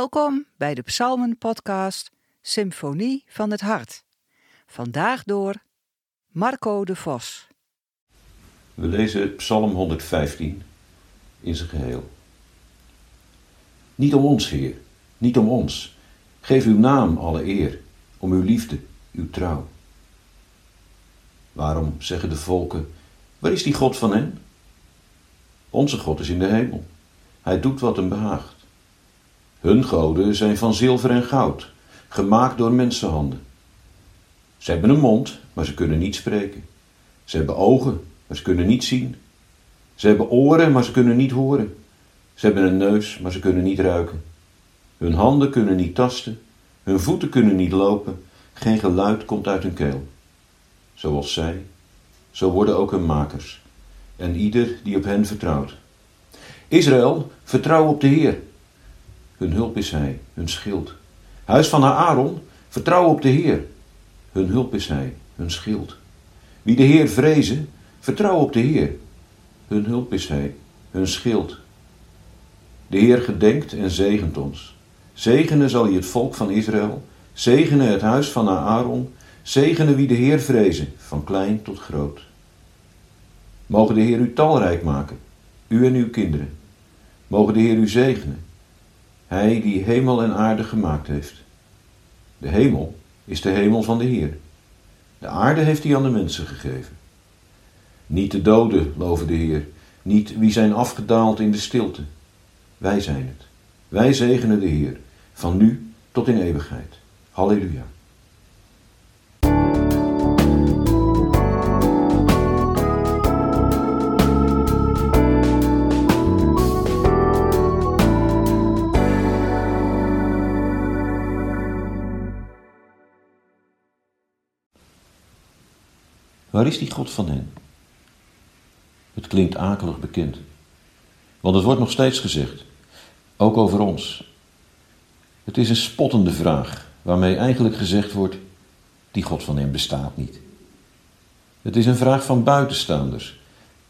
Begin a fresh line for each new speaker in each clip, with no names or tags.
Welkom bij de Psalmen-podcast Symfonie van het Hart. Vandaag door Marco de Vos.
We lezen Psalm 115 in zijn geheel. Niet om ons, Heer, niet om ons. Geef uw naam alle eer, om uw liefde, uw trouw. Waarom zeggen de volken: Waar is die God van hen? Onze God is in de hemel. Hij doet wat hem behaagt. Hun goden zijn van zilver en goud, gemaakt door mensenhanden. Ze hebben een mond, maar ze kunnen niet spreken. Ze hebben ogen, maar ze kunnen niet zien. Ze hebben oren, maar ze kunnen niet horen. Ze hebben een neus, maar ze kunnen niet ruiken. Hun handen kunnen niet tasten, hun voeten kunnen niet lopen, geen geluid komt uit hun keel. Zoals zij, zo worden ook hun makers, en ieder die op hen vertrouwt. Israël, vertrouw op de Heer. Hun hulp is Hij, hun schild. Huis van Aaron, vertrouw op de Heer. Hun hulp is Hij, hun schild. Wie de Heer vrezen, vertrouw op de Heer. Hun hulp is Hij, hun schild. De Heer gedenkt en zegent ons. Zegenen zal hij het volk van Israël, zegenen het huis van Aaron, zegenen wie de Heer vrezen, van klein tot groot. Mogen de Heer u talrijk maken, u en uw kinderen. Mogen de Heer u zegenen, Hij die hemel en aarde gemaakt heeft. De hemel is de hemel van de Heer. De aarde heeft hij aan de mensen gegeven. Niet de doden loven de Heer, niet wie zijn afgedaald in de stilte. Wij zijn het. Wij zegenen de Heer, van nu tot in eeuwigheid. Halleluja. Waar is die God van hen? Het klinkt akelig bekend. Want het wordt nog steeds gezegd, ook over ons. Het is een spottende vraag, waarmee eigenlijk gezegd wordt: die God van hen bestaat niet. Het is een vraag van buitenstaanders,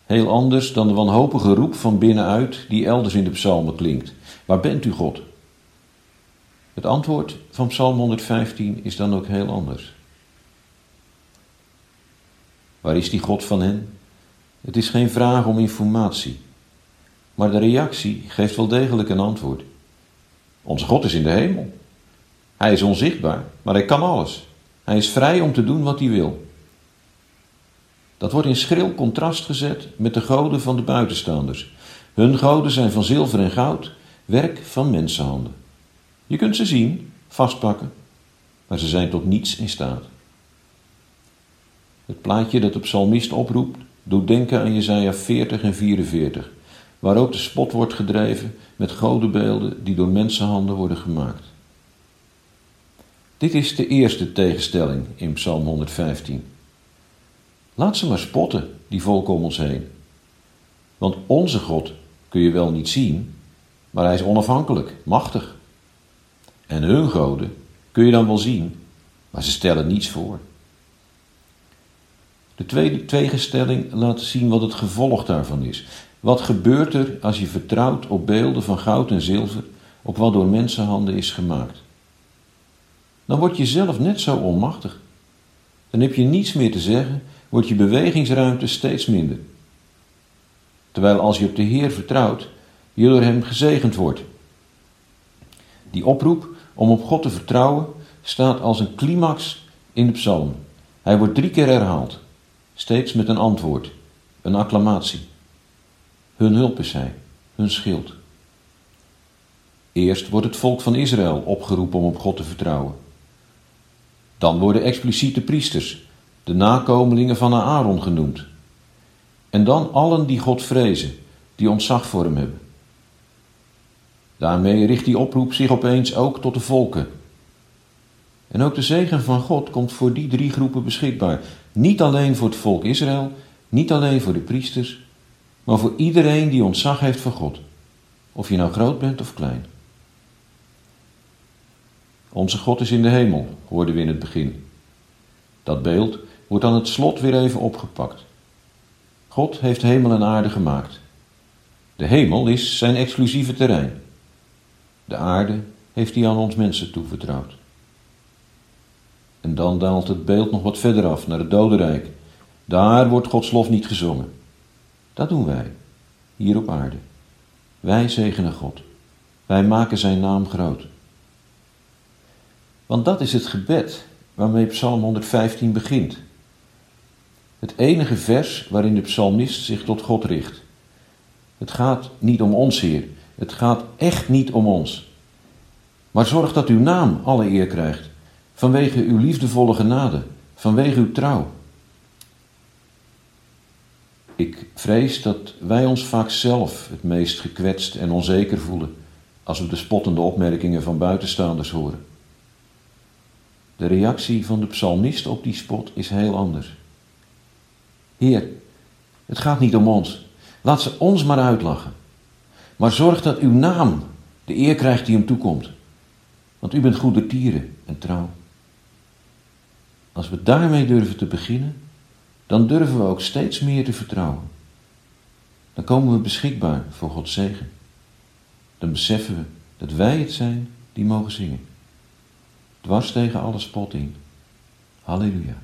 heel anders dan de wanhopige roep van binnenuit die elders in de psalmen klinkt: Waar bent u, God? Het antwoord van Psalm 115 is dan ook heel anders. Waar is die God van hen? Het is geen vraag om informatie, maar de reactie geeft wel degelijk een antwoord. Onze God is in de hemel. Hij is onzichtbaar, maar hij kan alles. Hij is vrij om te doen wat hij wil. Dat wordt in schril contrast gezet met de goden van de buitenstaanders. Hun goden zijn van zilver en goud, werk van mensenhanden. Je kunt ze zien, vastpakken, maar ze zijn tot niets in staat. Het plaatje dat de psalmist oproept, doet denken aan Jesaja 40 en 44, waar ook de spot wordt gedreven met godenbeelden die door mensenhanden worden gemaakt. Dit is de eerste tegenstelling in Psalm 115. Laat ze maar spotten, die volken om ons heen. Want onze God kun je wel niet zien, maar hij is onafhankelijk, machtig. En hun goden kun je dan wel zien, maar ze stellen niets voor. De tweede tegenstelling laat zien wat het gevolg daarvan is. Wat gebeurt er als je vertrouwt op beelden van goud en zilver, op wat door mensenhanden is gemaakt? Dan word je zelf net zo onmachtig. Dan heb je niets meer te zeggen, wordt je bewegingsruimte steeds minder. Terwijl als je op de Heer vertrouwt, je door Hem gezegend wordt. Die oproep om op God te vertrouwen staat als een climax in de psalm. Hij wordt drie keer herhaald steeds met een antwoord, een acclamatie. Hun hulp is hij, hun schild. Eerst wordt het volk van Israël opgeroepen om op God te vertrouwen. Dan worden expliciete priesters, de nakomelingen van Aaron genoemd. En dan allen die God vrezen, die ontzag voor hem hebben. Daarmee richt die oproep zich opeens ook tot de volken. En ook de zegen van God komt voor die drie groepen beschikbaar. Niet alleen voor het volk Israël, niet alleen voor de priesters, maar voor iedereen die ontzag heeft voor God. Of je nou groot bent of klein. Onze God is in de hemel, hoorden we in het begin. Dat beeld wordt aan het slot weer even opgepakt. God heeft hemel en aarde gemaakt. De hemel is zijn exclusieve terrein. De aarde heeft hij aan ons mensen toevertrouwd. En dan daalt het beeld nog wat verder af naar het dodenrijk. Daar wordt Gods lof niet gezongen. Dat doen wij, hier op aarde. Wij zegenen God. Wij maken zijn naam groot. Want dat is het gebed waarmee Psalm 115 begint. Het enige vers waarin de psalmist zich tot God richt. Het gaat niet om ons, Heer. Het gaat echt niet om ons. Maar zorg dat uw naam alle eer krijgt, vanwege uw liefdevolle genade, vanwege uw trouw. Ik vrees dat wij ons vaak zelf het meest gekwetst en onzeker voelen als we de spottende opmerkingen van buitenstaanders horen. De reactie van de psalmist op die spot is heel anders. Heer, het gaat niet om ons. Laat ze ons maar uitlachen. Maar zorg dat uw naam de eer krijgt die hem toekomt. Want u bent goedertieren en trouw. Als we daarmee durven te beginnen, dan durven we ook steeds meer te vertrouwen. Dan komen we beschikbaar voor Gods zegen. Dan beseffen we dat wij het zijn die mogen zingen. Dwars tegen alle spot in. Halleluja.